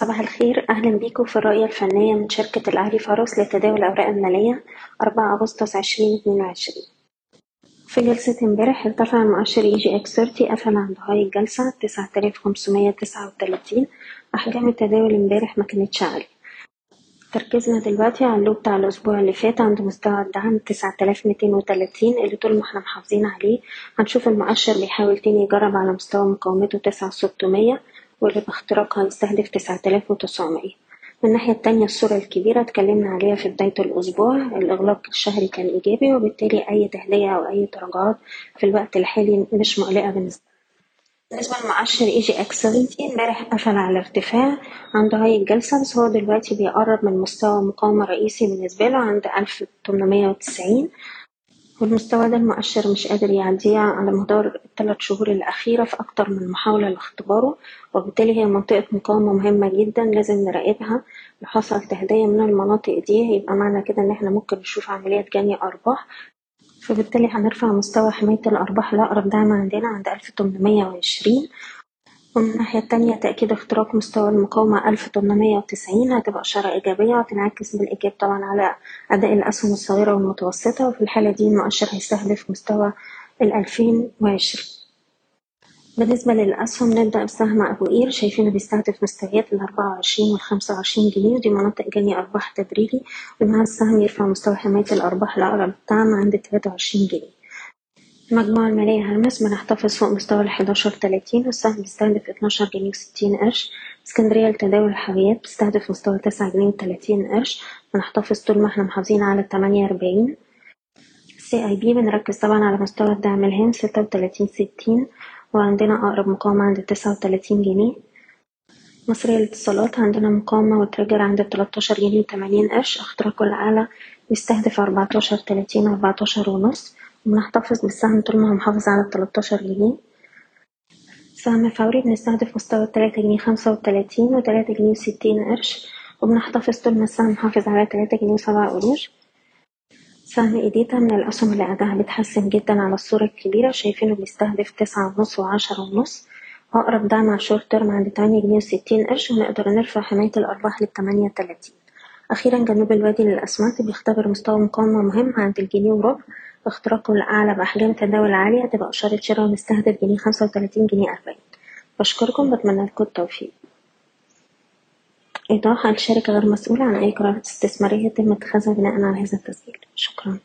صباح الخير. أهلا بيكم في الرؤية الفنية من شركة الأهلي فاروس لتداول الأوراق المالية أربعة أغسطس عشرين اتنين وعشرين. في جلسة امبارح ارتفع المؤشر EGX 30 قفل عند high الجلسة تسعة آلاف خمسمية تسعة وتلاتين. أحجام التداول امبارح مكانتش عالية تركيزنا دلوقتي على ال low بتاع الأسبوع اللي فات عند مستوى الدعم تسعة آلاف ميتين وتلاتين اللي طول ما إحنا محافظين عليه. هنشوف المؤشر بيحاول تاني يجرب على مستوى مقاومته تسعة ستمية. واللي باختراقها يستهدف تسعة آلاف وتسعمية. من الناحية التانية الصورة الكبيرة اتكلمنا عليها في بداية الأسبوع. الإغلاق الشهري كان إيجابي وبالتالي أي تهدية أو أي تراجعات في الوقت الحالي مش مقلقة بالنسبة بالنسبة لمؤشر EGX 70 امبارح قفل على ارتفاع عند high الجلسة. بس هو دلوقتي بيقرب من مستوى مقاومة رئيسي بالنسبة له عند ألف تمنمية وتسعين. والمستوى ده المؤشر مش قادر يعديه على مدار الثلاث شهور الأخيرة في أكتر من محاولة لاختباره وبالتالي هي منطقة مقاومة مهمة جدا لازم نراقبها. لو حصل تهدية من المناطق دي هيبقى معنى كده إن إحنا ممكن نشوف عملية جني أرباح. فبالتالي هنرفع مستوى حماية الأرباح لأقرب دعم عندنا عند ألف وعشرين. ومن الناحية التانية تأكيد اختراق مستوى المقاومة ألف تمنمية وتسعين هتبقى إشارة إيجابية وتنعكس بالإيجاب طبعا على أداء الأسهم الصغيرة والمتوسطة وفي الحالة دي المؤشر هيستهدف مستوى الألفين وعشرين. بالنسبة للأسهم نبدأ بسهم أبو قير شايفينه بيستهدف مستويات الأربعة وعشرين والخمسة وعشرين جنيه ودي مناطق جني أرباح تدريجي ومع السهم يرفع مستوى حماية الأرباح لأقرب دعم عند تلاتة وعشرين جنيه. المجموعة المالية هرمس بنحتفظ فوق مستوى الحداشر تلاتين والسهم بيستهدف اتناشر جنيه وستين قرش. اسكندرية لتداول الحاويات بتستهدف مستوى تسعة جنيه وتلاتين قرش. بنحتفظ طول ما إحنا محافظين على التمانية أربعين. CIB بنركز طبعا على مستوى الدعم الهام ستة وتلاتين ستين وعندنا أقرب مقاومة عند تسعة وتلاتين جنيه. مصرية للاتصالات عندنا مقاومة و trigger عند تلاتاشر جنيه وتمانين قرش. اختراقه الأعلى بيستهدف أربعتاشر تلاتين أربعتاشر ونص. وبنحتفظ بالسهم طول ما هو محافظ على التلاتاشر جنيه. سهم فوري بنستهدف مستوى تلاتة جنيه خمسة وتلاتين وتلاتة جنيه وستين قرش وبنحتفظ طول ما السهم محافظ على تلاتة جنيه وسبع قروش. سهم إيديتا من الأسهم اللي أداها بيتحسن جدا على الصورة الكبيرة شايفينه بيستهدف تسعة ونص وعشرة ونص. وأقرب دعم على ال short term عند تمانية جنيه وستين قرش ونقدر نرفع حماية الأرباح للتمانية تلاتين أخيرا جنوب الوادي للأسمنت بيختبر مستوى مقاومة مهم عند الجنيه وربع. اختراقه الأعلى بأحجام تداول عالية تبقى إشارة شراء ونستهدف جنيه خمسة وتلاتين جنيه أربعين بشكركم بتمنى لكم التوفيق. إيضاح الشركة غير مسؤولة عن أي قرارات استثمارية يتم اتخاذها بناء على هذا التسجيل. شكرا.